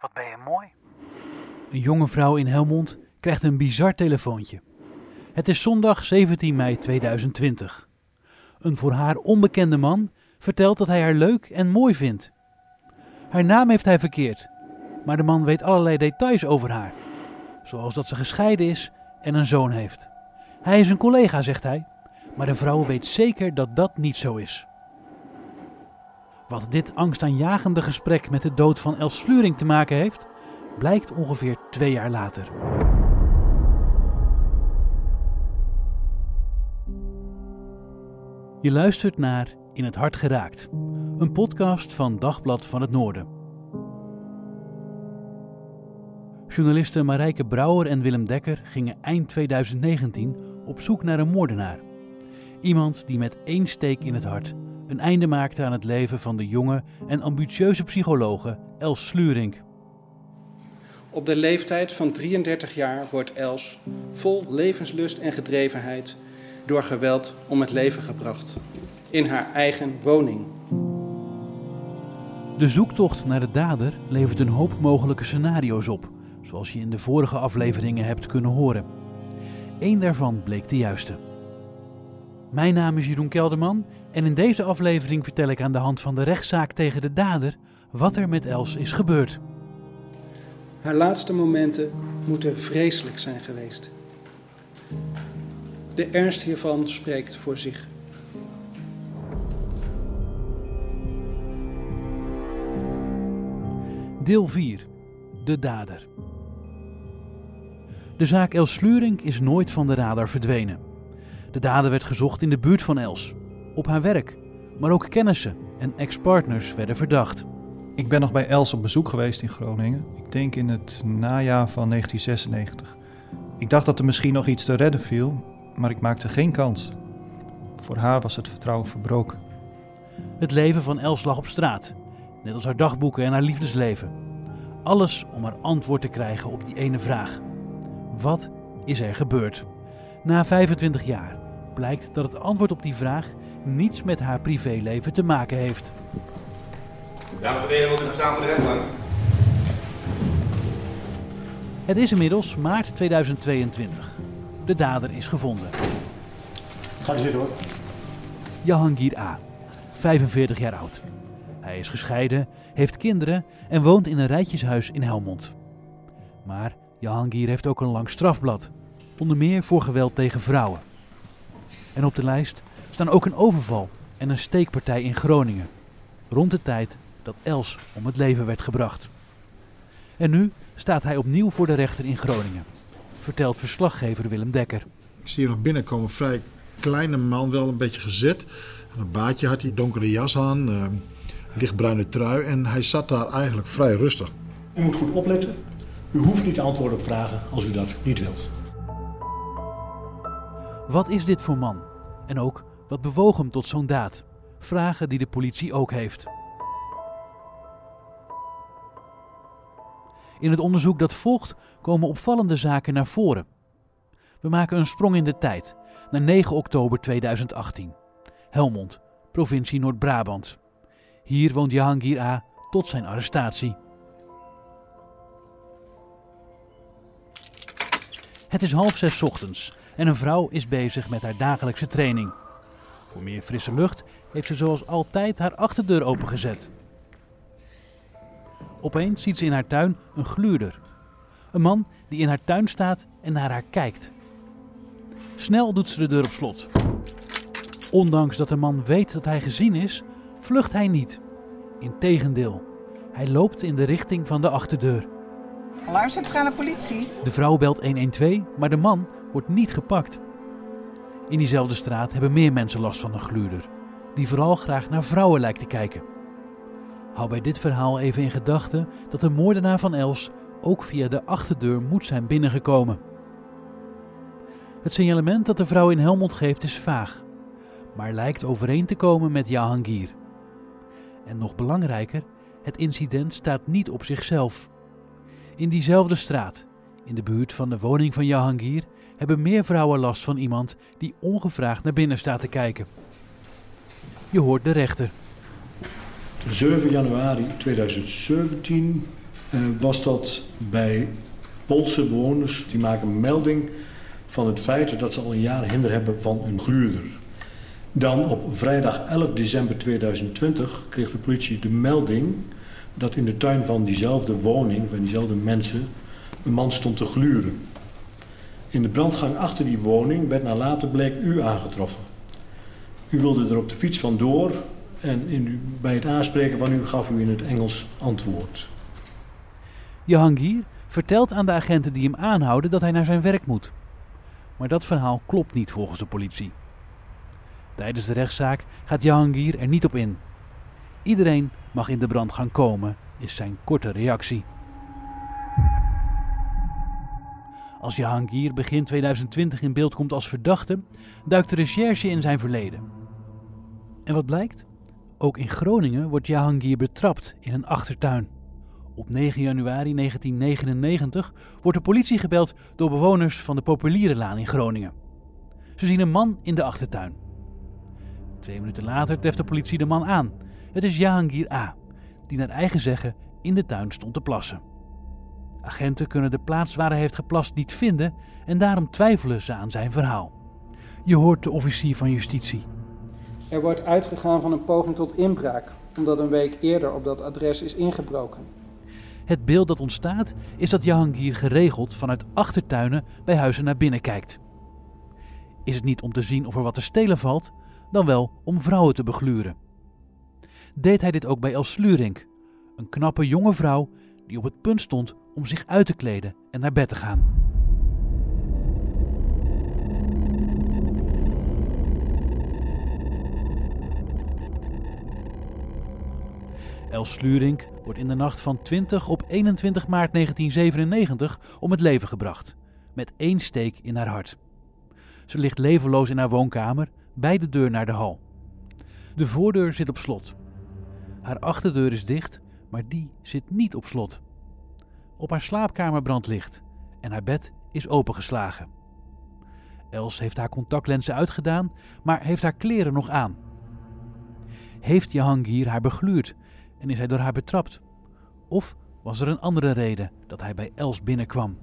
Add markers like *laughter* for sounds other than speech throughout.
Wat ben je mooi. Een jonge vrouw in Helmond krijgt een bizar telefoontje. Het is zondag 17 mei 2020. Een voor haar onbekende man vertelt dat hij haar leuk en mooi vindt. Haar naam heeft hij verkeerd, maar de man weet allerlei details over haar. Zoals dat ze gescheiden is en een zoon heeft. Hij is een collega, zegt hij, maar de vrouw weet zeker dat dat niet zo is. Wat dit angstaanjagende gesprek met de dood van Els Sluring te maken heeft, blijkt ongeveer twee jaar later. Je luistert naar In het Hart Geraakt, een podcast van Dagblad van het Noorden. Journalisten Marijke Brouwer en Willem Dekker gingen eind 2019 op zoek naar een moordenaar. Iemand die met één steek in het hart een einde maakte aan het leven van de jonge en ambitieuze psychologe Els Slurink. Op de leeftijd van 33 jaar wordt Els, vol levenslust en gedrevenheid, door geweld om het leven gebracht. In haar eigen woning. De zoektocht naar de dader levert een hoop mogelijke scenario's op, zoals je in de vorige afleveringen hebt kunnen horen. Eén daarvan bleek de juiste. Mijn naam is Jeroen Kelderman en in deze aflevering vertel ik aan de hand van de rechtszaak tegen de dader wat er met Els is gebeurd. Haar laatste momenten moeten vreselijk zijn geweest. De ernst hiervan spreekt voor zich. Deel 4. De dader. De zaak Els Slurink is nooit van de radar verdwenen. De dader werd gezocht in de buurt van Els, op haar werk, maar ook kennissen en ex-partners werden verdacht. Ik ben nog bij Els op bezoek geweest in Groningen. Ik denk in het najaar van 1996. Ik dacht dat er misschien nog iets te redden viel, maar ik maakte geen kans. Voor haar was het vertrouwen verbroken. Het leven van Els lag op straat, net als haar dagboeken en haar liefdesleven. Alles om haar antwoord te krijgen op die ene vraag. Wat is er gebeurd? Na 25 jaar blijkt dat het antwoord op die vraag niets met haar privéleven te maken heeft. Dames en heren, wilt u gaan staan voor de rechtbank? Het is inmiddels maart 2022. De dader is gevonden. Ga zitten hoor. Jahangir A., 45 jaar oud. Hij is gescheiden, heeft kinderen en woont in een rijtjeshuis in Helmond. Maar Jahangir heeft ook een lang strafblad, onder meer voor geweld tegen vrouwen. En op de lijst staan ook een overval en een steekpartij in Groningen, rond de tijd dat Els om het leven werd gebracht. En nu staat hij opnieuw voor de rechter in Groningen, vertelt verslaggever Willem Dekker. Ik zie hem nog binnenkomen, vrij kleine man, wel een beetje gezet. Een baadje had hij, donkere jas aan, uh, lichtbruine trui en hij zat daar eigenlijk vrij rustig. U moet goed opletten. U hoeft niet te antwoorden op vragen als u dat niet wilt. Wat is dit voor man? En ook, wat bewoog hem tot zo'n daad? Vragen die de politie ook heeft. In het onderzoek dat volgt komen opvallende zaken naar voren. We maken een sprong in de tijd naar 9 oktober 2018. Helmond, provincie Noord-Brabant. Hier woont Jahangir A. tot zijn arrestatie. Het is half zes ochtends en een vrouw is bezig met haar dagelijkse training. Voor meer frisse lucht heeft ze zoals altijd haar achterdeur opengezet. Opeens ziet ze in haar tuin een gluurder. Een man die in haar tuin staat en naar haar kijkt. Snel doet ze de deur op slot. Ondanks dat de man weet dat hij gezien is, vlucht hij niet. Integendeel, hij loopt in de richting van de achterdeur. Alarmcentrale politie. De vrouw belt 112, maar de man wordt niet gepakt. In diezelfde straat hebben meer mensen last van een gluurder, die vooral graag naar vrouwen lijkt te kijken. Hou bij dit verhaal even in gedachten dat de moordenaar van Els ook via de achterdeur moet zijn binnengekomen. Het signalement dat de vrouw in Helmond geeft is vaag, maar lijkt overeen te komen met Jahangir. En nog belangrijker, het incident staat niet op zichzelf. In diezelfde straat, in de buurt van de woning van Jahangir, hebben meer vrouwen last van iemand die ongevraagd naar binnen staat te kijken. Je hoort de rechter. 7 januari 2017 uh, was dat bij Poolse bewoners die maken melding van het feit dat ze al een jaar hinder hebben van een gluurder. Dan op vrijdag 11 december 2020 kreeg de politie de melding dat in de tuin van diezelfde woning, van diezelfde mensen, een man stond te gluren. In de brandgang achter die woning werd na later bleek u aangetroffen. U wilde er op de fiets vandoor en in, bij het aanspreken van u gaf u in het Engels antwoord. Jahangir vertelt aan de agenten die hem aanhouden dat hij naar zijn werk moet. Maar dat verhaal klopt niet volgens de politie. Tijdens de rechtszaak gaat Jahangir er niet op in. Iedereen mag in de brandgang komen, is zijn korte reactie. Als Jahangir begin 2020 in beeld komt als verdachte, duikt de recherche in zijn verleden. En wat blijkt? Ook in Groningen wordt Jahangir betrapt in een achtertuin. Op 9 januari 1999 wordt de politie gebeld door bewoners van de Populierenlaan in Groningen. Ze zien een man in de achtertuin. Twee minuten later treft de politie de man aan. Het is Jahangir A., die naar eigen zeggen in de tuin stond te plassen. Agenten kunnen de plaats waar hij heeft geplast niet vinden en daarom twijfelen ze aan zijn verhaal. Je hoort de officier van justitie. Er wordt uitgegaan van een poging tot inbraak, omdat een week eerder op dat adres is ingebroken. Het beeld dat ontstaat is dat Jahangir geregeld vanuit achtertuinen bij huizen naar binnen kijkt. Is het niet om te zien of er wat te stelen valt, dan wel om vrouwen te begluren. Deed hij dit ook bij Els Slurink, een knappe jonge vrouw die op het punt stond om zich uit te kleden en naar bed te gaan. Els Slurink wordt in de nacht van 20 op 21 maart 1997 om het leven gebracht, met één steek in haar hart. Ze ligt levenloos in haar woonkamer, bij de deur naar de hal. De voordeur zit op slot. Haar achterdeur is dicht, maar die zit niet op slot. Op haar slaapkamer brandt licht en haar bed is opengeslagen. Els heeft haar contactlenzen uitgedaan, maar heeft haar kleren nog aan. Heeft Jahangir haar begluurd en is hij door haar betrapt? Of was er een andere reden dat hij bij Els binnenkwam?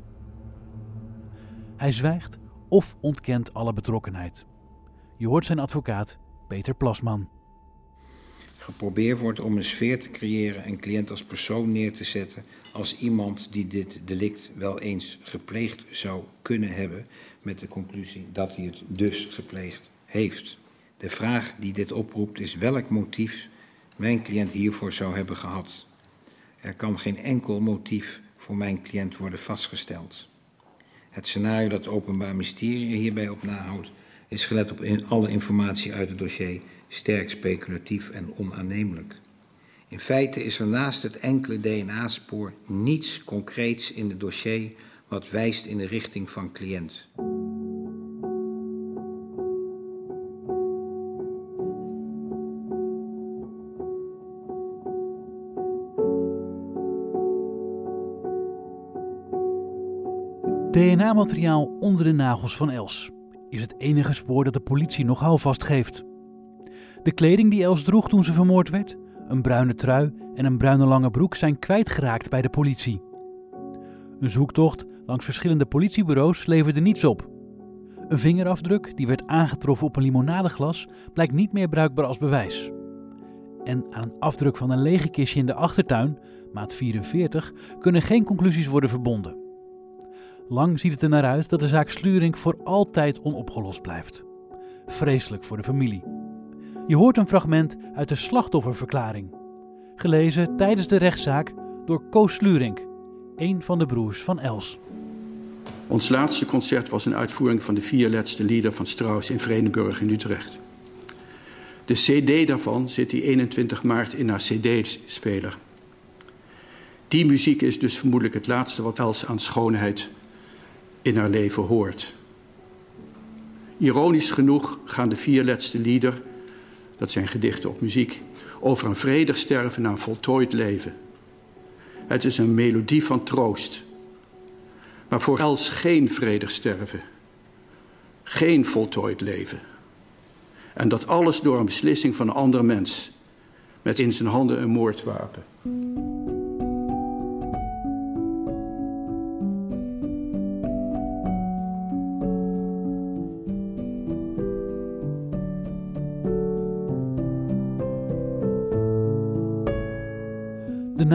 Hij zwijgt of ontkent alle betrokkenheid. Je hoort zijn advocaat, Peter Plasman. Geprobeerd wordt om een sfeer te creëren een cliënt als persoon neer te zetten als iemand die dit delict wel eens gepleegd zou kunnen hebben, met de conclusie dat hij het dus gepleegd heeft. De vraag die dit oproept is welk motief mijn cliënt hiervoor zou hebben gehad. Er kan geen enkel motief voor mijn cliënt worden vastgesteld. Het scenario dat het Openbaar Ministerie hierbij op nahoudt, is gelet op alle informatie uit het dossier sterk speculatief en onaannemelijk. In feite is er naast het enkele DNA-spoor niets concreets in het dossier wat wijst in de richting van cliënt. DNA-materiaal onder de nagels van Els is het enige spoor dat de politie nog houvast geeft. De kleding die Els droeg toen ze vermoord werd, een bruine trui en een bruine lange broek zijn kwijtgeraakt bij de politie. Een zoektocht langs verschillende politiebureaus leverde niets op. Een vingerafdruk die werd aangetroffen op een limonadeglas blijkt niet meer bruikbaar als bewijs. En aan een afdruk van een lege kistje in de achtertuin maat 44, kunnen geen conclusies worden verbonden. Lang ziet het er naar uit dat de zaak Slurink voor altijd onopgelost blijft. Vreselijk voor de familie. Je hoort een fragment uit de slachtofferverklaring, gelezen tijdens de rechtszaak door Koos Slurink, een van de broers van Els. Ons laatste concert was een uitvoering van de vier laatste lieder van Strauss in Vredenburg in Utrecht. De CD daarvan zit die 21 maart in haar CD-speler. Die muziek is dus vermoedelijk het laatste wat Els aan schoonheid in haar leven hoort. Ironisch genoeg gaan de vier laatste lieder, dat zijn gedichten op muziek, over een vredig sterven naar een voltooid leven. Het is een melodie van troost. Maar voor Els geen vredig sterven. Geen voltooid leven. En dat alles door een beslissing van een ander mens. Met in zijn handen een moordwapen.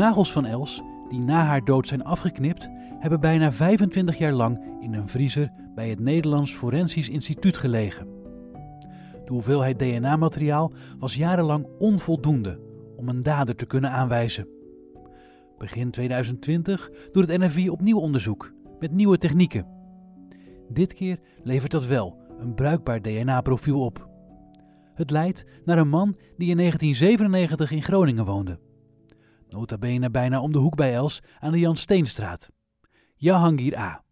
Nagels van Els, die na haar dood zijn afgeknipt, hebben bijna 25 jaar lang in een vriezer bij het Nederlands Forensisch Instituut gelegen. De hoeveelheid DNA-materiaal was jarenlang onvoldoende om een dader te kunnen aanwijzen. Begin 2020 doet het NFI opnieuw onderzoek met nieuwe technieken. Dit keer levert dat wel een bruikbaar DNA-profiel op. Het leidt naar een man die in 1997 in Groningen woonde. Nota bene bijna om de hoek bij Els aan de Jan Steenstraat. Jahangir A.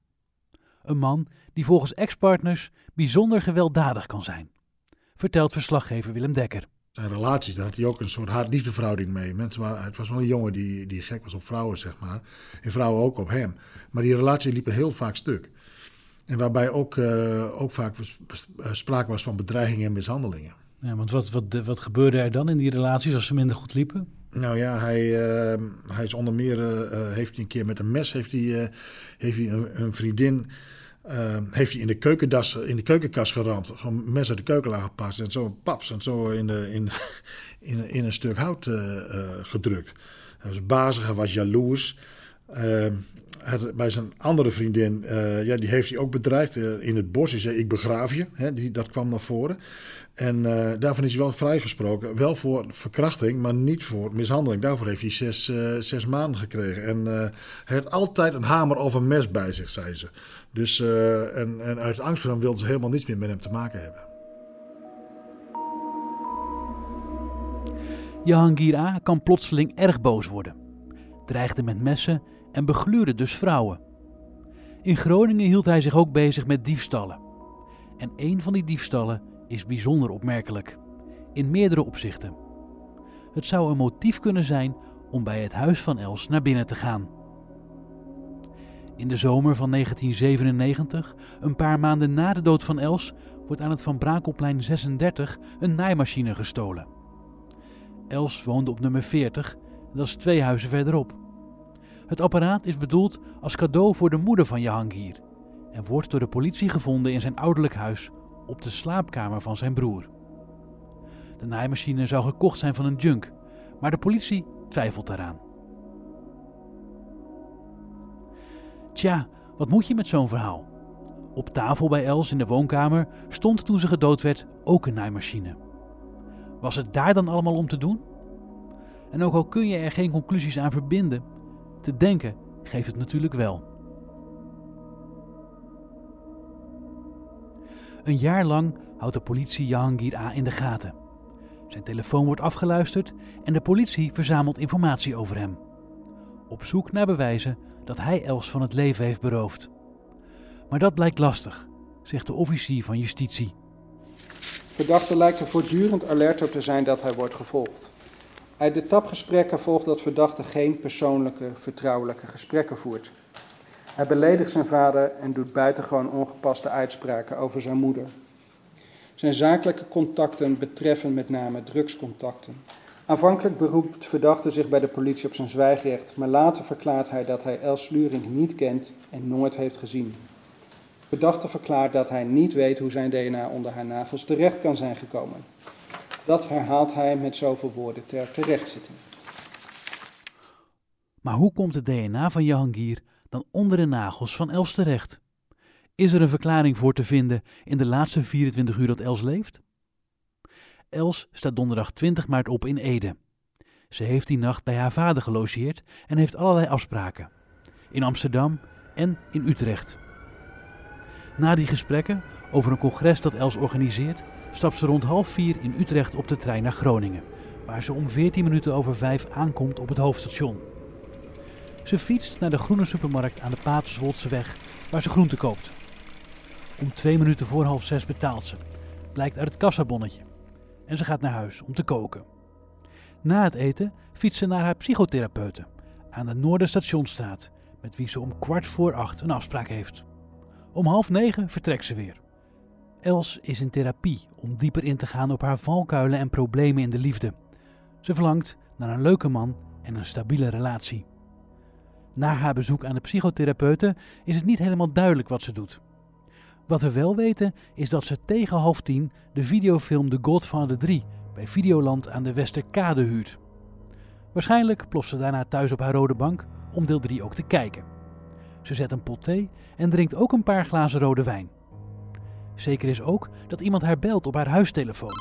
Een man die volgens ex-partners bijzonder gewelddadig kan zijn, vertelt verslaggever Willem Dekker. Zijn relaties, daar had hij ook een soort haat-liefdeverhouding mee. Mensen waren, het was wel een jongen die, die gek was op vrouwen, zeg maar. En vrouwen ook op hem. Maar die relaties liepen heel vaak stuk. En waarbij ook, uh, ook vaak sprake was van bedreigingen en mishandelingen. Ja, want wat, wat, wat gebeurde er dan in die relaties als ze minder goed liepen? Nou ja, hij, uh, hij is onder meer, uh, heeft hij een keer met een mes, heeft hij, uh, heeft hij een, een vriendin, heeft hij in de, keukendas, in de keukenkast geramd. Gewoon mes uit de keuken aangepast en zo paps en zo in, de, in, *laughs* in, in een stuk hout gedrukt. Hij was bazig, hij was jaloers. Het, bij zijn andere vriendin, ja, die heeft hij ook bedreigd in het bos. Hij zei, ik begraaf je. Hè, die, dat kwam naar voren. En uh, daarvan is hij wel vrijgesproken. Wel voor verkrachting, maar niet voor mishandeling. Daarvoor heeft hij zes, zes maanden gekregen. En hij had altijd een hamer of een mes bij zich, zei ze. Dus, en, en uit angst voor hem wilde ze helemaal niets meer met hem te maken hebben. Jahangir A. kan plotseling erg boos worden. Dreigde met messen en begluurde dus vrouwen. In Groningen hield hij zich ook bezig met diefstallen. En een van die diefstallen is bijzonder opmerkelijk, in meerdere opzichten. Het zou een motief kunnen zijn om bij het huis van Els naar binnen te gaan. In de zomer van 1997, een paar maanden na de dood van Els, wordt aan het Van Brakelplein 36 een naaimachine gestolen. Els woonde op nummer 40, dat is twee huizen verderop. Het apparaat is bedoeld als cadeau voor de moeder van Jahangir en wordt door de politie gevonden in zijn ouderlijk huis op de slaapkamer van zijn broer. De naaimachine zou gekocht zijn van een junk, maar de politie twijfelt daaraan. Tja, wat moet je met zo'n verhaal? Op tafel bij Els in de woonkamer stond toen ze gedood werd ook een naaimachine. Was het daar dan allemaal om te doen? En ook al kun je er geen conclusies aan verbinden, te denken geeft het natuurlijk wel. Een jaar lang houdt de politie Jahangir A in de gaten. Zijn telefoon wordt afgeluisterd en de politie verzamelt informatie over hem. Op zoek naar bewijzen dat hij Els van het leven heeft beroofd. Maar dat blijkt lastig, zegt de officier van justitie. Verdachte lijkt er voortdurend alert op te zijn dat hij wordt gevolgd. Uit de tapgesprekken volgt dat verdachte geen persoonlijke, vertrouwelijke gesprekken voert. Hij beledigt zijn vader en doet buitengewoon ongepaste uitspraken over zijn moeder. Zijn zakelijke contacten betreffen met name drugscontacten. Aanvankelijk beroept verdachte zich bij de politie op zijn zwijgrecht, maar later verklaart hij dat hij Els Sluring niet kent en nooit heeft gezien. Verdachte verklaart dat hij niet weet hoe zijn DNA onder haar nagels terecht kan zijn gekomen. Dat herhaalt hij met zoveel woorden ter terechtzitting. Maar hoe komt het DNA van Jahangir dan onder de nagels van Els terecht? Is er een verklaring voor te vinden in de laatste 24 uur dat Els leeft? Els staat donderdag 20 maart op in Ede. Ze heeft die nacht bij haar vader gelogeerd en heeft allerlei afspraken. In Amsterdam en in Utrecht. Na die gesprekken over een congres dat Els organiseert, stapt ze rond half vier in Utrecht op de trein naar Groningen, waar ze om 14 minuten over vijf aankomt op het hoofdstation. Ze fietst naar de groene supermarkt aan de Paterswoldseweg, waar ze groenten koopt. Om twee minuten voor half zes betaalt ze, blijkt uit het kassabonnetje. En ze gaat naar huis om te koken. Na het eten fietst ze naar haar psychotherapeute aan de Noorderstationstraat, met wie ze om kwart voor acht een afspraak heeft. Om half negen vertrekt ze weer. Els is in therapie om dieper in te gaan op haar valkuilen en problemen in de liefde. Ze verlangt naar een leuke man en een stabiele relatie. Na haar bezoek aan de psychotherapeute is het niet helemaal duidelijk wat ze doet. Wat we wel weten is dat ze tegen half tien de videofilm The Godfather 3 bij Videoland aan de Westerkade huurt. Waarschijnlijk ploft ze daarna thuis op haar rode bank om deel 3 ook te kijken. Ze zet een pot thee en drinkt ook een paar glazen rode wijn. Zeker is ook dat iemand haar belt op haar huistelefoon.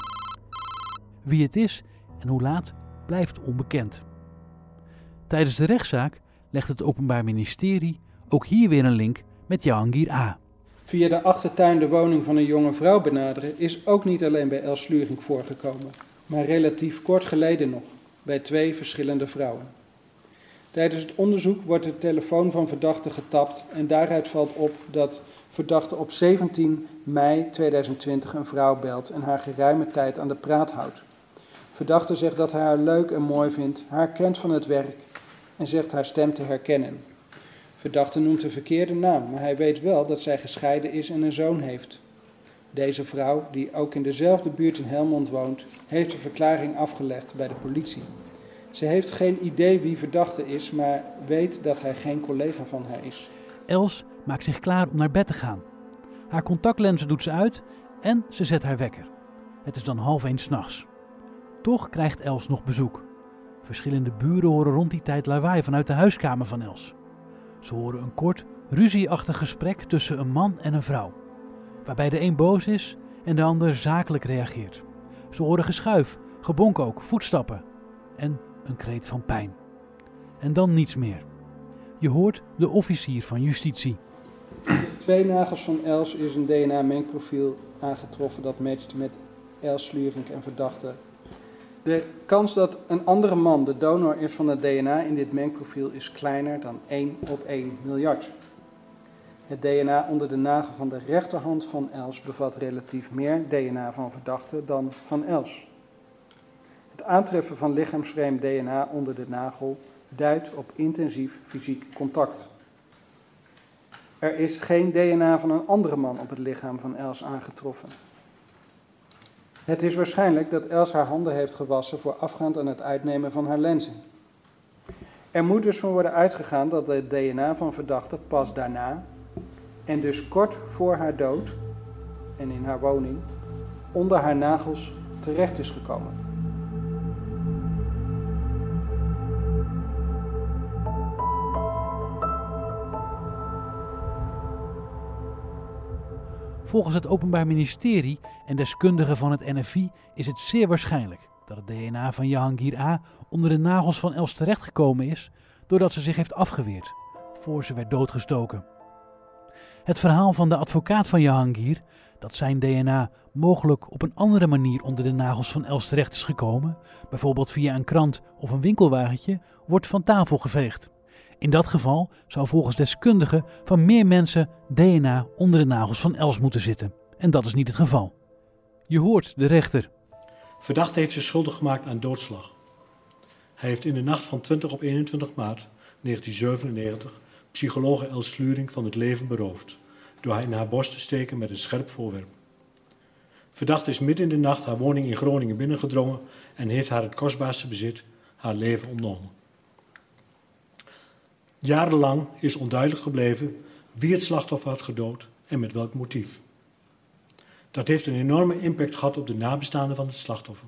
Wie het is en hoe laat blijft onbekend. Tijdens de rechtszaak legt het Openbaar Ministerie ook hier weer een link met Jahangir A. Via de achtertuin de woning van een jonge vrouw benaderen is ook niet alleen bij Els Sluring voorgekomen, maar relatief kort geleden nog, bij twee verschillende vrouwen. Tijdens het onderzoek wordt de telefoon van verdachte getapt en daaruit valt op dat verdachte op 17 mei 2020 een vrouw belt en haar geruime tijd aan de praat houdt. Verdachte zegt dat hij haar leuk en mooi vindt, haar kent van het werk en zegt haar stem te herkennen. Verdachte noemt de verkeerde naam, maar hij weet wel dat zij gescheiden is en een zoon heeft. Deze vrouw, die ook in dezelfde buurt in Helmond woont, heeft een verklaring afgelegd bij de politie. Ze heeft geen idee wie verdachte is, maar weet dat hij geen collega van haar is. Els maakt zich klaar om naar bed te gaan. Haar contactlenzen doet ze uit en ze zet haar wekker. Het is dan half één s'nachts. Toch krijgt Els nog bezoek. Verschillende buren horen rond die tijd lawaai vanuit de huiskamer van Els. Ze horen een kort, ruzieachtig gesprek tussen een man en een vrouw, waarbij de een boos is en de ander zakelijk reageert. Ze horen geschuif, gebonk ook, voetstappen en een kreet van pijn. En dan niets meer. Je hoort de officier van justitie. Twee nagels van Els is een DNA-mengprofiel aangetroffen dat matcht met Els Slurink en verdachte. De kans dat een andere man de donor is van het DNA in dit mengprofiel is kleiner dan 1 op 1 miljard. Het DNA onder de nagel van de rechterhand van Els bevat relatief meer DNA van verdachte dan van Els. Het aantreffen van lichaamsvreemd DNA onder de nagel duidt op intensief fysiek contact. Er is geen DNA van een andere man op het lichaam van Els aangetroffen. Het is waarschijnlijk dat Els haar handen heeft gewassen voorafgaand aan het uitnemen van haar lenzen. Er moet dus van worden uitgegaan dat het DNA van verdachte pas daarna, en dus kort voor haar dood en in haar woning, onder haar nagels terecht is gekomen. Volgens het Openbaar Ministerie en deskundigen van het NFI is het zeer waarschijnlijk dat het DNA van Jahangir A. onder de nagels van Els terechtgekomen is doordat ze zich heeft afgeweerd voor ze werd doodgestoken. Het verhaal van de advocaat van Jahangir, dat zijn DNA mogelijk op een andere manier onder de nagels van Els terecht is gekomen, bijvoorbeeld via een krant of een winkelwagentje, wordt van tafel geveegd. In dat geval zou volgens deskundigen van meer mensen DNA onder de nagels van Els moeten zitten. En dat is niet het geval. Je hoort de rechter. Verdachte heeft zich schuldig gemaakt aan doodslag. Hij heeft in de nacht van 20 op 21 maart 1997 psychologe Els Sluring van het leven beroofd door haar in haar borst te steken met een scherp voorwerp. Verdachte is midden in de nacht haar woning in Groningen binnengedrongen en heeft haar het kostbaarste bezit, haar leven ontnomen. Jarenlang is onduidelijk gebleven wie het slachtoffer had gedood en met welk motief. Dat heeft een enorme impact gehad op de nabestaanden van het slachtoffer.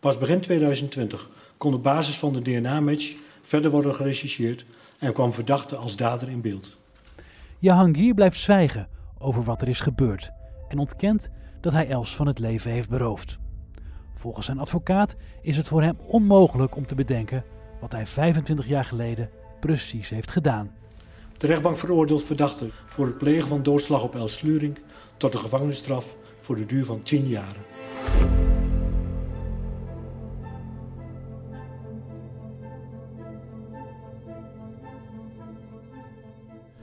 Pas begin 2020 kon op basis van de DNA-match verder worden gerechercheerd en kwam verdachte als dader in beeld. Jahangir blijft zwijgen over wat er is gebeurd en ontkent dat hij Els van het leven heeft beroofd. Volgens zijn advocaat is het voor hem onmogelijk om te bedenken wat hij 25 jaar geleden precies heeft gedaan. De rechtbank veroordeelt verdachte voor het plegen van doodslag op Els Sluring tot een gevangenisstraf voor de duur van 10 jaar.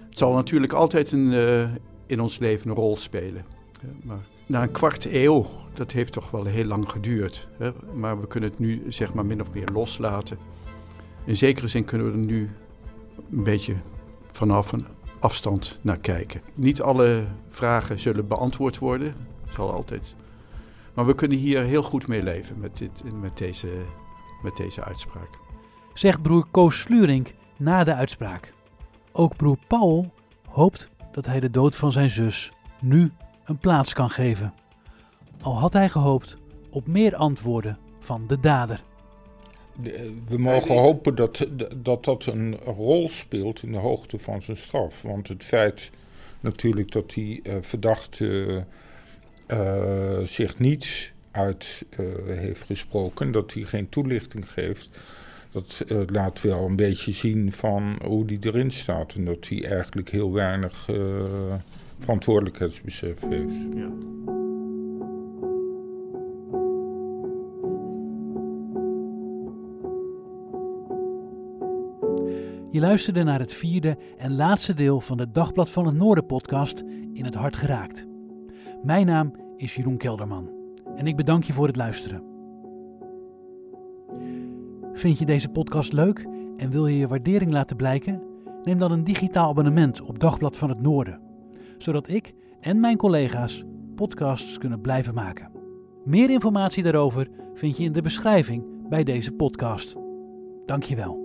Het zal natuurlijk altijd een, uh, in ons leven een rol spelen. Maar na een kwart eeuw, dat heeft toch wel heel lang geduurd. Hè? Maar we kunnen het nu zeg maar min of meer loslaten. In zekere zin kunnen we er nu een beetje vanaf een afstand naar kijken. Niet alle vragen zullen beantwoord worden, zal altijd. Maar we kunnen hier heel goed mee leven met, dit, met, deze, met deze uitspraak. Zegt broer Koos Slurink na de uitspraak. Ook broer Paul hoopt dat hij de dood van zijn zus nu een plaats kan geven. Al had hij gehoopt op meer antwoorden van de dader. We mogen hopen dat, dat dat een rol speelt in de hoogte van zijn straf. Want het feit natuurlijk dat die uh, verdachte uh, zich niet uit uh, heeft gesproken, dat hij geen toelichting geeft, dat laat wel een beetje zien van hoe die erin staat. En dat hij eigenlijk heel weinig verantwoordelijkheidsbesef heeft. Ja. Je luisterde naar het vierde en laatste deel van de Dagblad van het Noorden podcast In het Hart Geraakt. Mijn naam is Jeroen Kelderman en ik bedank je voor het luisteren. Vind je deze podcast leuk en wil je je waardering laten blijken? Neem dan een digitaal abonnement op Dagblad van het Noorden, zodat ik en mijn collega's podcasts kunnen blijven maken. Meer informatie daarover vind je in de beschrijving bij deze podcast. Dankjewel.